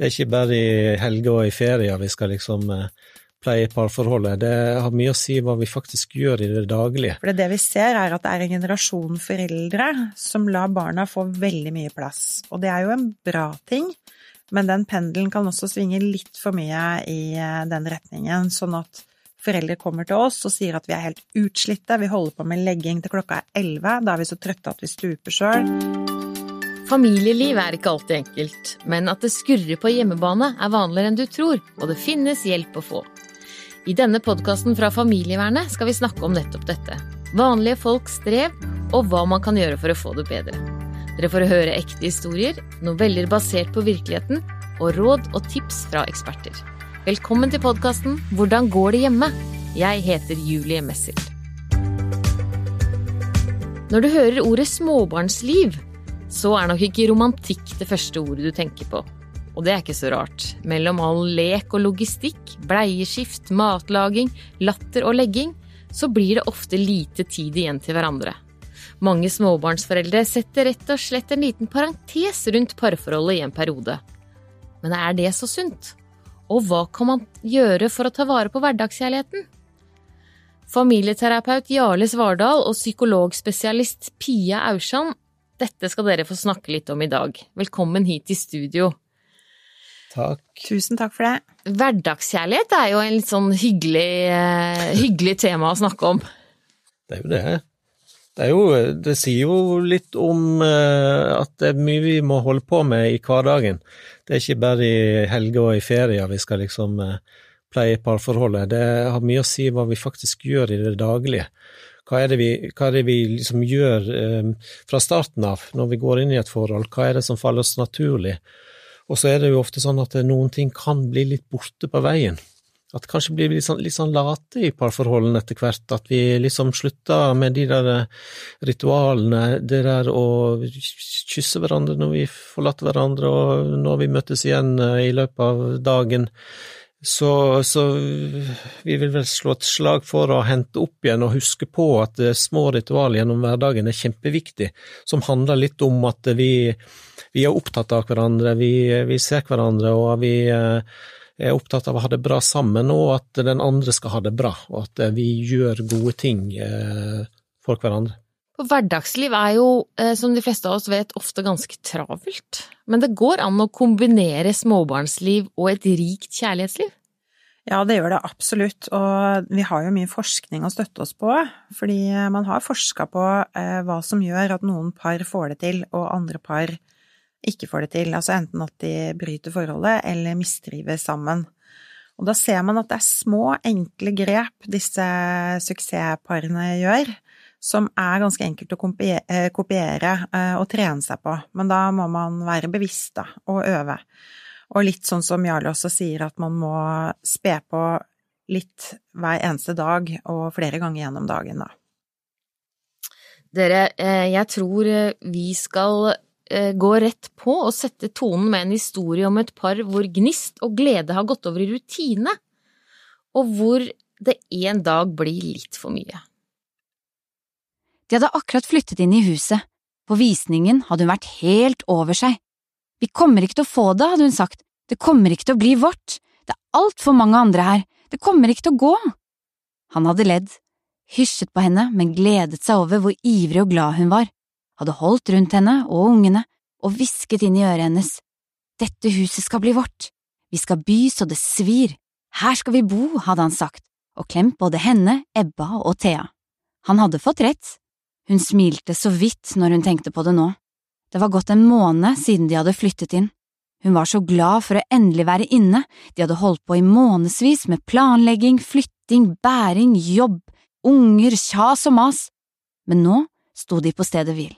Det er ikke bare i helger og i ferier vi skal liksom eh, pleie parforholdet. Det har mye å si hva vi faktisk gjør i det daglige. For det vi ser, er at det er en generasjon foreldre som lar barna få veldig mye plass. Og det er jo en bra ting, men den pendelen kan også svinge litt for mye i eh, den retningen, sånn at foreldre kommer til oss og sier at vi er helt utslitte, vi holder på med legging til klokka er elleve, da er vi så trøtte at vi stuper sjøl. Familieliv er ikke alltid enkelt, men at det skurrer på hjemmebane er vanligere enn du tror, og det finnes hjelp å få. I denne podkasten fra Familievernet skal vi snakke om nettopp dette. Vanlige folks strev, og hva man kan gjøre for å få det bedre. Dere får høre ekte historier, noveller basert på virkeligheten, og råd og tips fra eksperter. Velkommen til podkasten Hvordan går det hjemme? Jeg heter Julie Messel. Når du hører ordet småbarnsliv, så er nok ikke romantikk det første ordet du tenker på. Og det er ikke så rart. Mellom all lek og logistikk, bleieskift, matlaging, latter og legging, så blir det ofte lite tid igjen til hverandre. Mange småbarnsforeldre setter rett og slett en liten parentes rundt parforholdet i en periode. Men er det så sunt? Og hva kan man gjøre for å ta vare på hverdagskjærligheten? Familieterapeut Jarle Svardal og psykologspesialist Pia Aursand, dette skal dere få snakke litt om i dag. Velkommen hit i studio. Takk. Tusen takk for det. Hverdagskjærlighet er jo en litt sånn hyggelig, eh, hyggelig tema å snakke om. Det er jo det. Det, er jo, det sier jo litt om eh, at det er mye vi må holde på med i hverdagen. Det er ikke bare i helger og i ferier vi skal liksom eh, pleie parforholdet. Det har mye å si hva vi faktisk gjør i det daglige. Hva er det vi, er det vi liksom gjør eh, fra starten av, når vi går inn i et forhold? Hva er det som faller oss naturlig? Og så er det jo ofte sånn at noen ting kan bli litt borte på veien. At kanskje blir litt sånn, litt sånn late i parforholdene etter hvert, at vi liksom slutter med de der eh, ritualene, det der å kysse hverandre når vi forlater hverandre, og når vi møtes igjen eh, i løpet av dagen. Så, så, vi vil vel slå et slag for å hente opp igjen og huske på at eh, små ritual gjennom hverdagen er kjempeviktig, som handler litt om at vi, vi er opptatt av hverandre, vi, vi ser hverandre, og vi er opptatt av å ha det bra sammen, og at den andre skal ha det bra, og at vi gjør gode ting eh, for hverandre. For hverdagsliv er jo, eh, som de fleste av oss vet, ofte ganske travelt. Men det går an å kombinere småbarnsliv og et rikt kjærlighetsliv? Ja, det gjør det absolutt, og vi har jo mye forskning å støtte oss på. Fordi man har forska på eh, hva som gjør at noen par får det til, og andre par ikke får det til, altså enten at de bryter forholdet eller mistrives sammen. Og da ser man at det er små, enkle grep disse suksessparene gjør, som er ganske enkelt å eh, kopiere eh, og trene seg på, men da må man være bevisst da, og øve. Og litt sånn som Jarle også sier, at man må spe på litt hver eneste dag og flere ganger gjennom dagen, da. Dere, eh, jeg tror vi skal gå rett på og sette tonen med en historie om et par hvor gnist og glede har gått over i rutine, og hvor det en dag blir litt for mye. De hadde akkurat flyttet inn i huset. På visningen hadde hun vært helt over seg. Vi kommer ikke til å få det, hadde hun sagt, det kommer ikke til å bli vårt, det er altfor mange andre her, det kommer ikke til å gå. Han hadde ledd, hysjet på henne, men gledet seg over hvor ivrig og glad hun var hadde holdt rundt henne og ungene og hvisket inn i øret hennes. Dette huset skal bli vårt, vi skal by så det svir, her skal vi bo, hadde han sagt, og klemt både henne, Ebba og Thea. Han hadde fått rett. Hun smilte så vidt når hun tenkte på det nå. Det var gått en måned siden de hadde flyttet inn. Hun var så glad for å endelig være inne, de hadde holdt på i månedsvis med planlegging, flytting, bæring, jobb, unger, kjas og mas, men nå sto de på stedet hvil.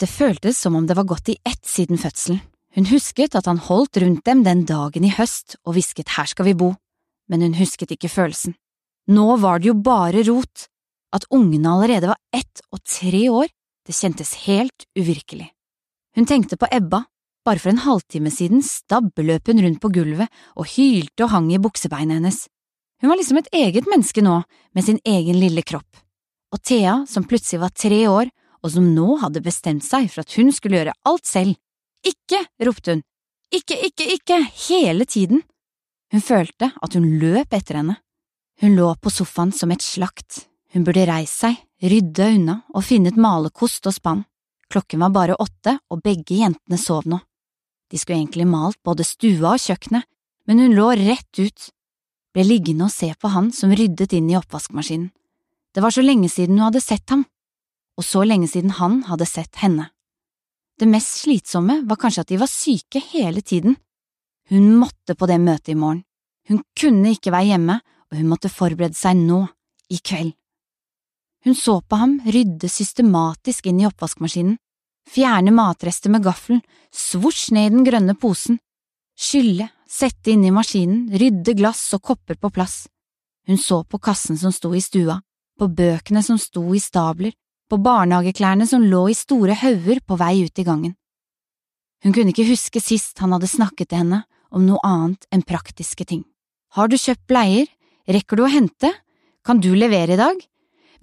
Det føltes som om det var gått i ett siden fødselen. Hun husket at han holdt rundt dem den dagen i høst og hvisket her skal vi bo, men hun husket ikke følelsen. Nå var det jo bare rot. At ungene allerede var ett og tre år, det kjentes helt uvirkelig. Hun tenkte på Ebba. Bare for en halvtime siden stabbeløp hun rundt på gulvet og hylte og hang i buksebeinet hennes. Hun var liksom et eget menneske nå, med sin egen lille kropp. Og Thea, som plutselig var tre år og som nå hadde bestemt seg for at hun skulle gjøre alt selv. Ikke, ropte hun, ikke, ikke, ikke, hele tiden. Hun følte at hun løp etter henne. Hun lå på sofaen som et slakt. Hun burde reist seg, rydde unna og finne et malerkost og spann. Klokken var bare åtte, og begge jentene sov nå. De skulle egentlig malt både stua og kjøkkenet, men hun lå rett ut, ble liggende og se på han som ryddet inn i oppvaskmaskinen. Det var så lenge siden hun hadde sett ham, og så lenge siden han hadde sett henne. Det mest slitsomme var kanskje at de var syke hele tiden. Hun måtte på det møtet i morgen. Hun kunne ikke være hjemme, og hun måtte forberede seg nå, i kveld. Hun så på ham rydde systematisk inn i oppvaskmaskinen, fjerne matrester med gaffelen, svosj ned i den grønne posen, skylle, sette inn i maskinen, rydde glass og kopper på plass. Hun så på kassen som sto i stua, på bøkene som sto i stabler, på barnehageklærne som lå i store hauger på vei ut i gangen. Hun kunne ikke huske sist han hadde snakket til henne om noe annet enn praktiske ting. Har du kjøpt bleier? Rekker du å hente? Kan du levere i dag?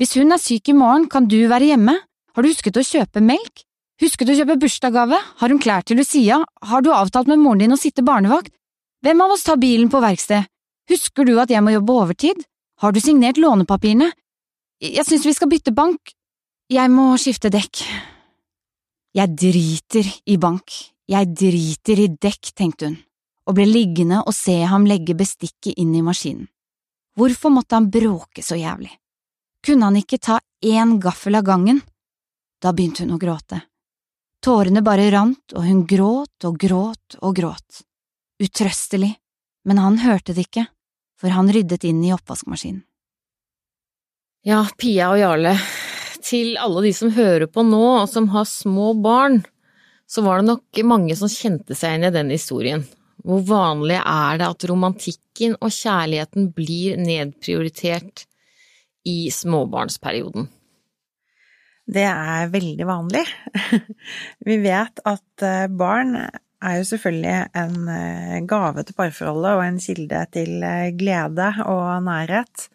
Hvis hun er syk i morgen, kan du være hjemme? Har du husket å kjøpe melk? Husket å kjøpe bursdagsgave? Har hun klær til Lucia? Har du avtalt med moren din å sitte barnevakt? Hvem av oss tar bilen på verksted? Husker du at jeg må jobbe overtid? Har du signert lånepapirene? Jeg synes vi skal bytte bank. Jeg må skifte dekk. Jeg driter i bank, jeg driter i dekk, tenkte hun, og ble liggende og se ham legge bestikket inn i maskinen. Hvorfor måtte han bråke så jævlig? Kunne han ikke ta én gaffel av gangen? Da begynte hun å gråte. Tårene bare rant, og hun gråt og gråt og gråt. Utrøstelig, men han hørte det ikke, for han ryddet inn i oppvaskmaskinen. Ja, Pia og Jarle, til alle de som hører på nå og som har små barn, så var det nok mange som kjente seg inn i den historien. Hvor vanlig er det at romantikken og kjærligheten blir nedprioritert i småbarnsperioden? Det er veldig vanlig. Vi vet at eh, barn er jo selvfølgelig en eh, gave til parforholdet og en kilde til eh, glede og nærhet.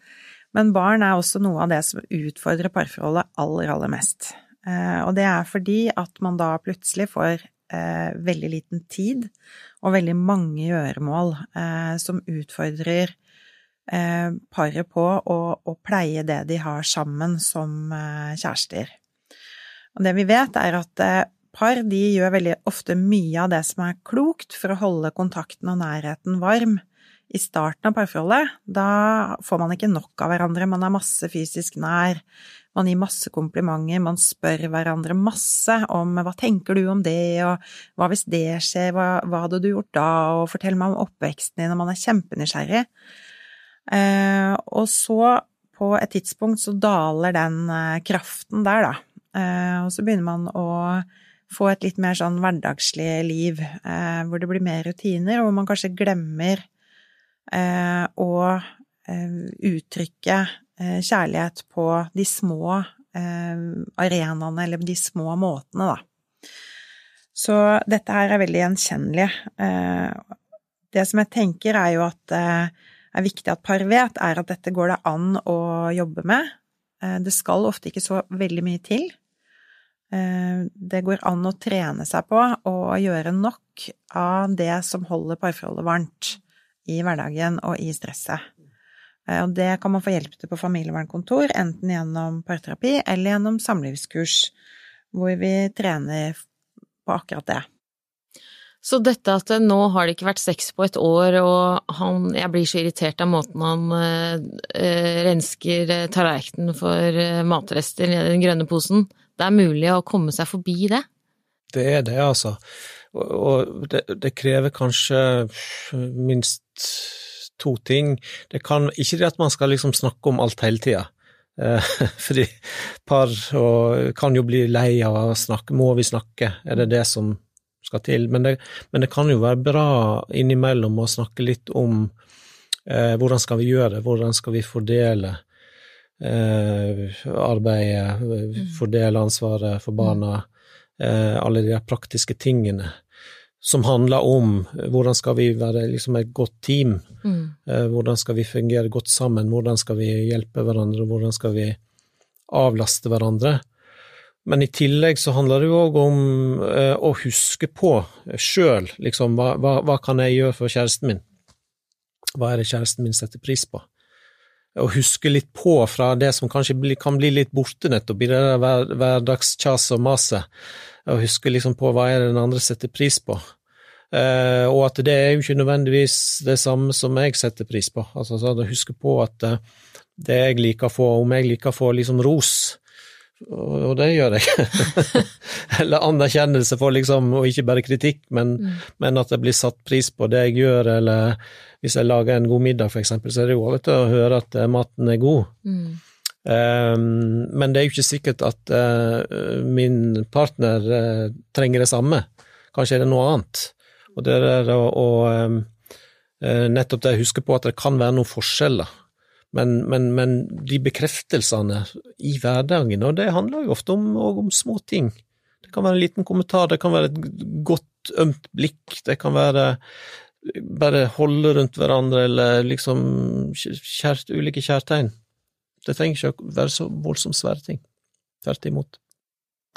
Men barn er også noe av det som utfordrer parforholdet aller, aller mest. Og det er fordi at man da plutselig får veldig liten tid og veldig mange gjøremål som utfordrer eh, paret på å, å, pleie det de har sammen som eh, kjærester. Og det vi vet, er at eh, par de gjør veldig ofte mye av det som er klokt for å holde kontakten og nærheten varm. I starten av parforholdet, da får man ikke nok av hverandre, man er masse fysisk nær, man gir masse komplimenter, man spør hverandre masse om hva tenker du om det, og hva hvis det skjer, hva, hva hadde du gjort da, og fortell meg om oppveksten din, og man er kjempenysgjerrig. Eh, og så, på et tidspunkt, så daler den eh, kraften der, da. Eh, og så begynner man å få et litt mer sånn hverdagslig liv, hvor det blir mer rutiner, og hvor man kanskje glemmer å uttrykke kjærlighet på de små arenaene, eller de små måtene, da. Så dette her er veldig gjenkjennelig. Det som jeg tenker, er jo at er viktig at par vet, er at dette går det an å jobbe med. Eh, det skal ofte ikke så veldig mye til. Eh, det går an å trene seg på å gjøre nok av det som holder parforholdet varmt i hverdagen og i stresset. Eh, og det kan man få hjelp til på familievernkontor, enten gjennom parterapi eller gjennom samlivskurs, hvor vi trener på akkurat det. Så dette at nå har det ikke vært sex på et år, og han, jeg blir så irritert av måten han øh, rensker eh, tallerkenen for øh, matrester i den grønne posen, det er mulig å komme seg forbi det? Det er det, altså. Og det, det krever kanskje minst to ting. Det kan ikke det at man skal liksom snakke om alt hele tida. Fordi par kan jo bli lei av å snakke. Må vi snakke? Er det det som skal til. Men det, men det kan jo være bra innimellom å snakke litt om eh, hvordan skal vi gjøre det, hvordan skal vi fordele eh, arbeidet, mm. fordele ansvaret for barna, eh, alle de praktiske tingene som handler om hvordan skal vi være liksom et godt team, mm. Eh, hvordan skal vi fungere godt sammen, hvordan skal vi hjelpe hverandre, hvordan skal vi avlaste hverandre. Men i tillegg så handler det jo òg om eh, å huske på sjøl, liksom, hva, hva, hva, kan jeg gjøre for kjæresten min? Hva er det kjæresten min setter pris på? Å huske litt på fra det som kanskje bli, kan bli litt borte nettopp i det der hver, hverdagskjaset og maset, og huske liksom på hva er det den andre setter pris på. Eh, og at det er jo ikke nødvendigvis det samme som jeg setter pris på. Altså, så Huske på at eh, det jeg liker å få, om jeg liker å få liksom ros, og det gjør jeg. Eller anerkjennelse for liksom, og ikke bare kritikk, men, mm. men, at det blir satt pris på det jeg gjør, eller hvis jeg lager en god middag, eksempel, så er det jo ålreit å høre at eh, maten er god. Mm. Um, men det er jo ikke sikkert at uh, min partner uh, trenger det samme. Kanskje er det noe annet. Og det er å, um, nettopp det å huske på at det kan være noen forskjeller men, men, men, de bekreftelsene i hverdagen, og det handler jo ofte om, om små ting. Det kan være en liten kommentar, det kan være et godt, ømt blikk, det kan være bare holde rundt hverandre, eller liksom kjært, ulike kjærtegn. Det trenger ikke å være så voldsomt svære ting. Tvert imot.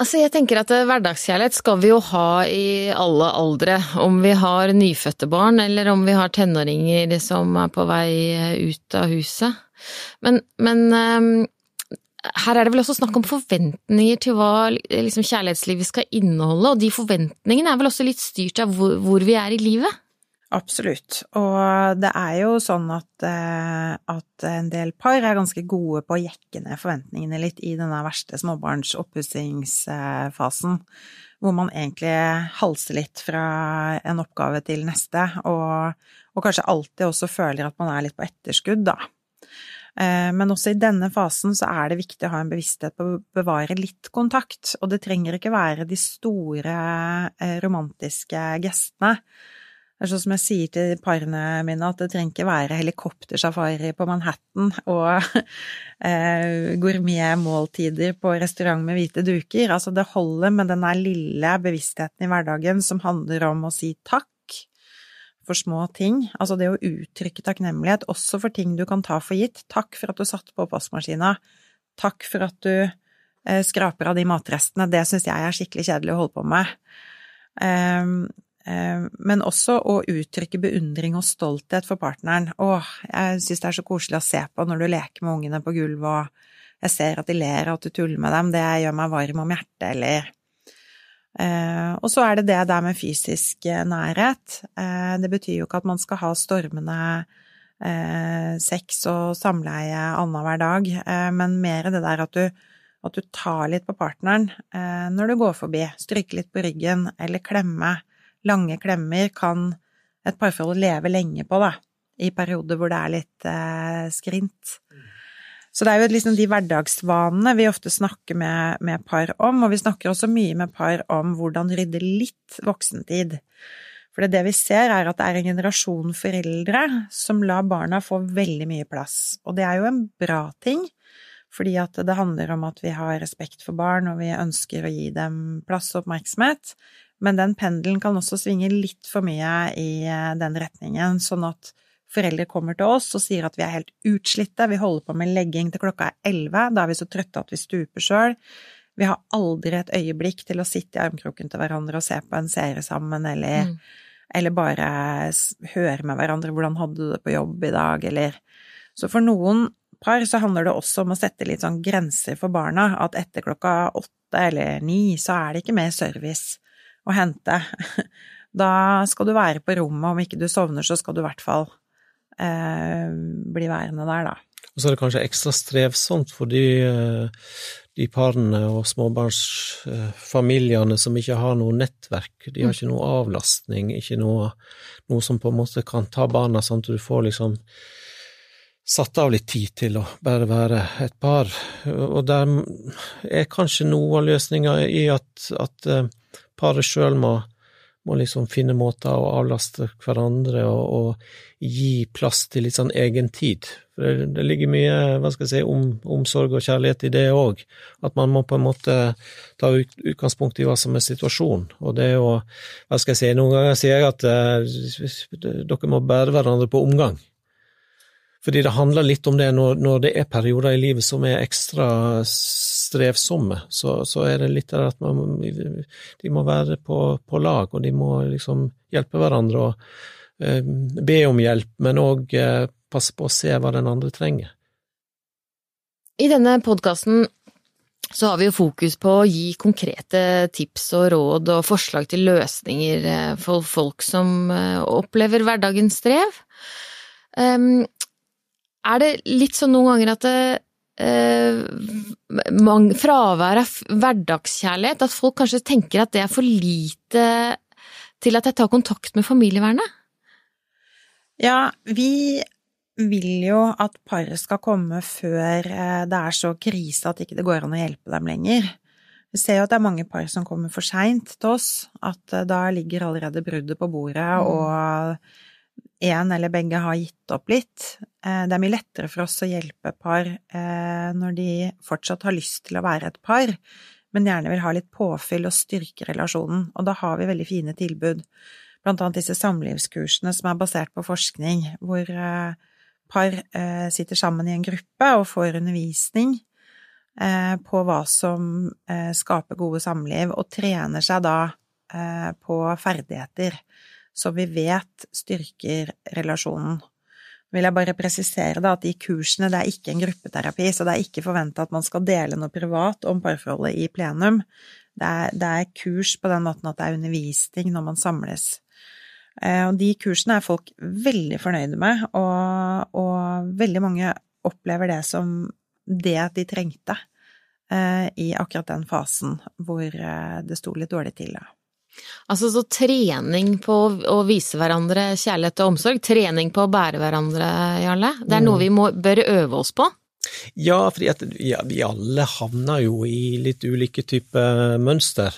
Altså, jeg tenker at eh, hverdagskjærlighet skal vi jo ha i alle aldre. Om vi har nyfødte barn, eller om vi har tenåringer som er på vei eh, ut av huset. Men, men um, her er det vel også snakk om forventninger til hva liksom, kjærlighetslivet skal inneholde, og de forventningene er vel også litt styrt av hvor, hvor vi er i livet? Absolutt. Og det er jo sånn at, eh, at, en del par er ganske gode på å jekke ned forventningene litt i denne verste småbarns oppussingsfasen, hvor man egentlig halser litt fra en oppgave til neste, og, og, kanskje alltid også føler at man er litt på etterskudd, da. Eh, men også i denne fasen så er det viktig å ha en bevissthet på å bevare litt kontakt, og det trenger ikke være de store eh, romantiske gestene. Det er sånn som jeg sier til parene mine, at det trenger ikke være helikoptersafari på Manhattan og eh, gourmetmåltider på restaurant med hvite duker. Altså, det holder med den der lille bevisstheten i hverdagen som handler om å si takk for små ting. Altså det å uttrykke takknemlighet også for ting du kan ta for gitt. Takk for at du satte på oppvaskmaskina. Takk for at du eh, skraper av de matrestene. Det syns jeg er skikkelig kjedelig å holde på med. Um, men også å uttrykke beundring og stolthet for partneren. Å, jeg synes det er så koselig å se på når du leker med ungene på gulvet, og jeg ser at de ler og at du tuller med dem, det gjør meg varm om hjertet, eller eh, Og så er det det der med fysisk eh, nærhet. Det betyr jo ikke at man skal ha stormende sex og samleie annenhver dag, men mer det der at du at du tar litt på partneren når du går forbi, stryker litt på ryggen eller klemme lange klemmer kan et parforhold leve lenge på, da, i perioder hvor det er litt eh, skrint. Så det er jo liksom de hverdagsvanene vi ofte snakker med, med, par om, og vi snakker også mye med par om hvordan rydde litt voksentid. For det vi ser, er at det er en generasjon foreldre som lar barna få veldig mye plass, og det er jo en bra ting. Fordi at det handler om at vi har respekt for barn, og vi ønsker å gi dem plass og oppmerksomhet. Men den pendelen kan også svinge litt for mye i eh, den retningen, sånn at foreldre kommer til oss og sier at vi er helt utslitte, vi holder på med legging til klokka er elleve, da er vi så trøtte at vi stuper sjøl. Vi har aldri et øyeblikk til å sitte i armkroken til hverandre og se på en serie sammen, eller, mm. eller bare høre med hverandre. 'hvordan hadde du det på jobb i dag', eller? Så for noen par så handler det også om å sette litt sånn grenser for barna, at etter klokka åtte eller ni så er det ikke mer service å hente. Da skal du være på rommet, om ikke du sovner, så skal du i hvert fall eh, bli værende der, da. Og så er det kanskje ekstra strevsomt for de, eh, de parene og småbarnsfamiliene som ikke har noe nettverk. De har ikke noe avlastning, ikke noe, noe som på en måte kan ta barna sånn at du får liksom satt av litt tid til å bare være et par. Og der er kanskje noe av løsninga i at, at eh, paret sjøl må, må, liksom finne måter å avlaste hverandre og, og, gi plass til litt sånn egen tid. For det, det ligger mye hva skal jeg si, om, omsorg og kjærlighet i det òg. At man må på en måte ta ut, utgangspunkt i hva som er situasjonen. Og det er jo, hva skal jeg si, noen ganger sier jeg at eh, dere må bære hverandre på omgang. Fordi det handler litt om det når, når, det er perioder i livet som er ekstra strevsomme, så, så er det litt der at man, de må være på, på, lag, og de må liksom hjelpe hverandre og eh, be om hjelp, men òg eh, passe på å se hva den andre trenger. I denne podkasten så har vi jo fokus på å gi konkrete tips og råd og forslag til løsninger eh, for folk som eh, opplever hverdagens strev. Um, er det litt sånn noen ganger at det, uh, fravær av hverdagskjærlighet, at folk kanskje tenker at det er for lite til at jeg tar kontakt med familievernet? Ja, vi vil jo at paret skal komme før eh, det er så krise at ikke det går an å hjelpe dem lenger. Vi ser jo at det er mange par som kommer for seint til oss, at eh, da ligger allerede bruddet på bordet, mm. og én eller begge har gitt opp litt. Eh, det er mye lettere for oss å hjelpe par når de fortsatt har lyst til å være et par, men gjerne vil ha litt påfyll og styrke relasjonen, og da har vi veldig fine tilbud. Blant annet disse samlivskursene som er basert på forskning, hvor par eh, sitter sammen i en gruppe og får undervisning eh, på hva som eh, skaper gode samliv, og trener seg da på ferdigheter som vi vet styrker relasjonen. Nå vil jeg bare presisere da at de kursene det er ikke en gruppeterapi, så det er ikke forventa at man skal dele noe privat om parforholdet i plenum. Det er, det er, kurs på den måten at det er undervisning når man samles. Eh, og de kursene er folk veldig fornøyde med, og, og veldig mange opplever det som det at de trengte eh, i akkurat den fasen hvor eh, det sto litt dårlig til. Da. Altså så trening på å vise hverandre kjærlighet og omsorg, trening på å bære hverandre, Jarle, det er noe mm. vi må, bør øve oss på? Ja, fordi at ja, vi alle havner jo i litt ulike typer mønster.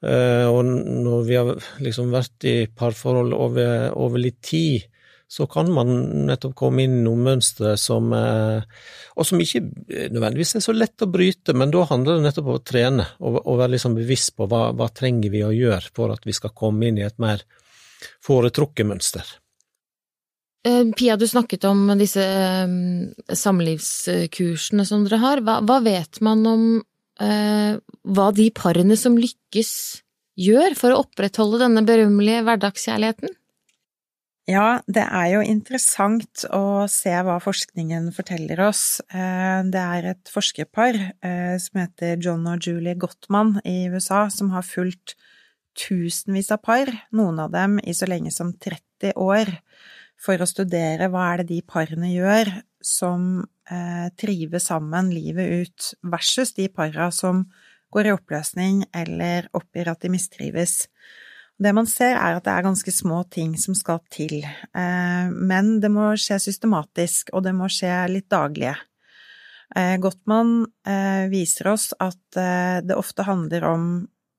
Eh, og når vi har liksom vært i parforhold over, over, litt tid, så kan man nettopp komme inn i noen mønstre som eh, Og som ikke nødvendigvis er så lett å bryte, men da handler det nettopp om å trene og, og være liksom bevisst på hva, hva trenger vi å gjøre for at vi skal komme inn i et mer foretrukket mønster. Eh, Pia, du snakket om disse samlivskursene som dere har. Hva, hva vet man om eh, hva de parene som lykkes, gjør for å opprettholde denne berømmelige hverdagskjærligheten? Ja, det er jo interessant å se hva forskningen forteller oss. Eh, det er et forskerpar eh, som heter John og Julie Gottman i USA, som har fulgt tusenvis av par, noen av dem i så lenge som 30 år, for å studere hva er det de parene gjør som eh, trives sammen livet ut, versus de para som går i oppløsning eller oppgir at de mistrives. Det man ser, er at det er ganske små ting som skal til, eh, men det må skje systematisk, og det må skje litt daglige. Eh, Gottmann eh, viser oss at det ofte handler om,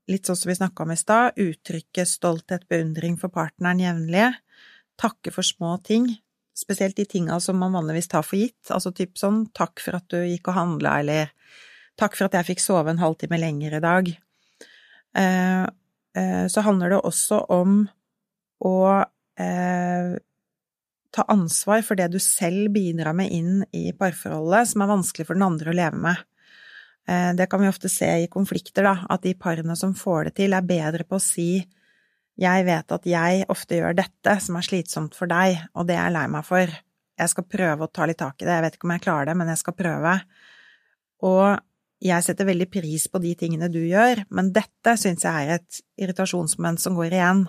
litt sånn som vi snakka om i stad, uttrykke stolthet, beundring for partneren jevnlig, takke for små ting, spesielt de tinga som man vanligvis tar for gitt, altså typ sånn takk for at du gikk og handla, eller takk for at jeg fikk sove en halvtime lenger i dag. Eh, så handler det også om å eh, ta ansvar for det du selv bidrar med inn i parforholdet, som er vanskelig for den andre å leve med. Eh, det kan vi ofte se i konflikter, da, at de parene som får det til, er bedre på å si jeg vet at jeg ofte gjør dette som er slitsomt for deg, og det er jeg lei meg for. Jeg skal prøve å ta litt tak i det, jeg vet ikke om jeg klarer det, men jeg skal prøve. Og jeg setter veldig pris på de tingene du gjør, men dette syns jeg er et irritasjonsmoment som går igjen.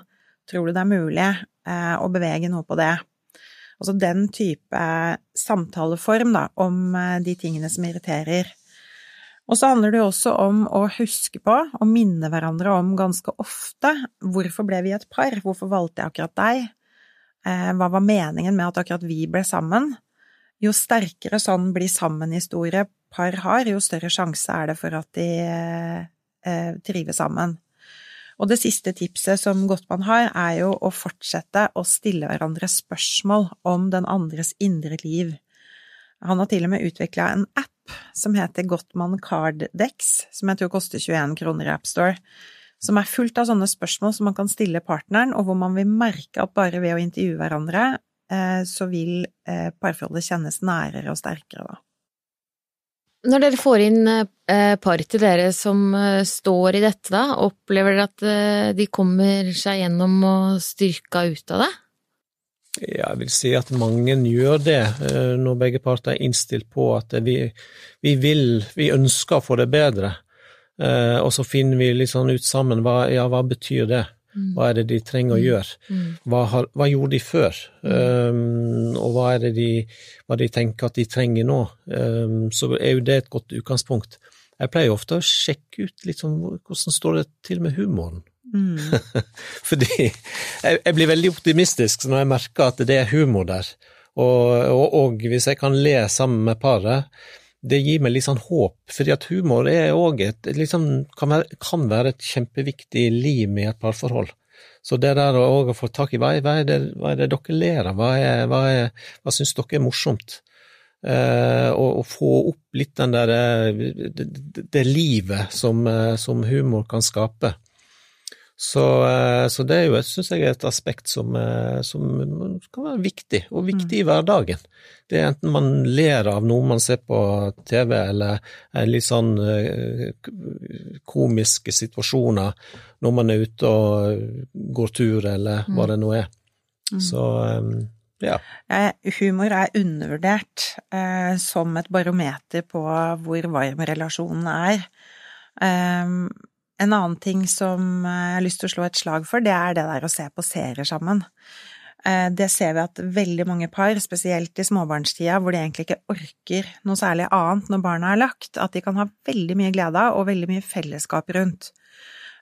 Tror du det er mulig eh, å bevege noe på det? Altså den type samtaleform, da, om eh, de tingene som irriterer. Og så handler det jo også om å huske på og minne hverandre om ganske ofte hvorfor ble vi et par, hvorfor valgte jeg akkurat deg, eh, hva var meningen med at akkurat vi ble sammen? Jo sterkere sånn bli sammen-historie par har, jo større sjanse er det for at de eh, trives sammen. Og det siste tipset som Gottmann har, er jo å fortsette å stille hverandre spørsmål om den andres indre liv. Han har til og med utvikla en app som heter Gottman Carddex, som jeg tror koster 21 kroner i AppStore, som er fullt av sånne spørsmål som man kan stille partneren, og hvor man vil merke at bare ved å intervjue hverandre, eh, så vil eh, parforholdet kjennes nærere og sterkere, da. Når dere får inn eh, par til dere som eh, står i dette, da, opplever dere at eh, de kommer seg gjennom og styrka ut av det? Jeg vil si at mange gjør det, når begge parter er innstilt på at vi, vi vil, vi ønsker å få det bedre. Og så finner vi litt sånn ut sammen hva, ja, hva betyr det? Hva er det de trenger å gjøre? Hva, har, hva gjorde de før? Um, og hva er det de, hva de tenker at de trenger nå? Um, så er jo det et godt utgangspunkt. Jeg pleier ofte å sjekke ut litt sånn hvordan står det til med humoren. Mm. Fordi jeg, jeg, blir veldig optimistisk når jeg merker at det er humor der. Og, og, og hvis jeg kan le sammen med paret, det gir meg litt sånn håp, fordi at humor er òg et liksom, kan, være, kan være et kjempeviktig lim i et parforhold. Så det der å få tak i hva, hva, er det, hva er det dere ler av, hva, er, hva, er, hva syns dere er morsomt? Eh, og, og, få opp litt den der, det, det, det livet som, som, humor kan skape. Så, så det er jo, syns jeg, er et aspekt som, som, kan være viktig, og viktig i hverdagen. Det er enten man ler av noe man ser på TV, eller en litt sånn komiske situasjoner når man er ute og går tur, eller hva det nå er. Så ja. Humor er undervurdert eh, som et barometer på hvor varm relasjonen er. Um, en annen ting som jeg har lyst til å slå et slag for, det er det der å se på serier sammen. Det ser vi at veldig mange par, spesielt i småbarnstida, hvor de egentlig ikke orker noe særlig annet når barna er lagt, at de kan ha veldig mye glede av og veldig mye fellesskap rundt.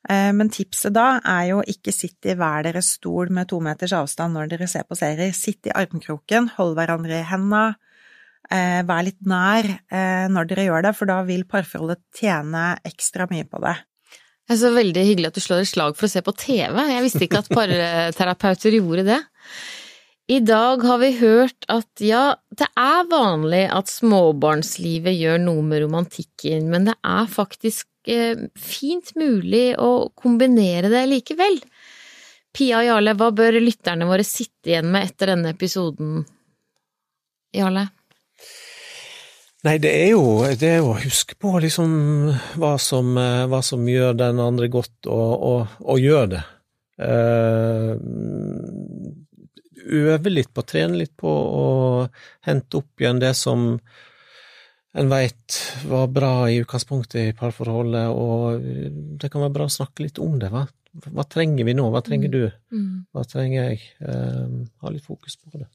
Men tipset da er jo ikke sitt i hver deres stol med to meters avstand når dere ser på serier. Sitt i armkroken, hold hverandre i henda, vær litt nær når dere gjør det, for da vil parforholdet tjene ekstra mye på det. Det er så veldig hyggelig at du slår et slag for å se på TV. Jeg visste ikke at parterapeuter gjorde det. I dag har vi hørt at ja, det er vanlig at småbarnslivet gjør noe med romantikken, men det er faktisk eh, fint mulig å kombinere det likevel. Pia og Jarle, hva bør lytterne våre sitte igjen med etter denne episoden? Jarle? Nei, det er jo det er å huske på liksom hva som, hva som gjør den andre godt, og, og, og gjør det. Uh, øve litt på, trene litt på og hente opp igjen det som en veit var bra i utgangspunktet i parforholdet, og det kan være bra å snakke litt om det. Hva, hva trenger vi nå, hva trenger du, hva trenger jeg? Uh, ha litt fokus på det.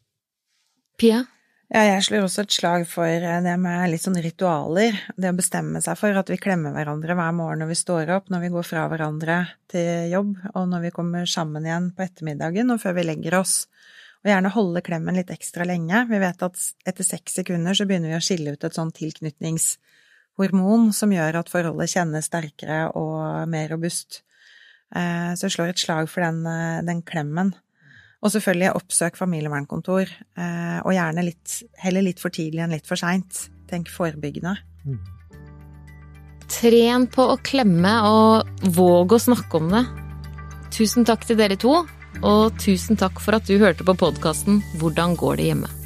Pia? Ja, jeg slår også et slag for det med litt sånn ritualer. Det å bestemme seg for at vi klemmer hverandre hver morgen når vi står opp, når vi går fra hverandre til jobb, og når vi kommer sammen igjen på ettermiddagen og før vi legger oss. Og gjerne holde klemmen litt ekstra lenge. Vi vet at etter seks sekunder så begynner vi å skille ut et sånn tilknytningshormon som gjør at forholdet kjennes sterkere og mer robust. Så jeg slår et slag for den, den klemmen. Og selvfølgelig oppsøk familievernkontor, og gjerne litt, heller litt for tidlig enn litt for seint. Tenk forebyggende. Mm. Tren på å klemme, og våg å snakke om det. Tusen takk til dere to, og tusen takk for at du hørte på podkasten Hvordan går det hjemme?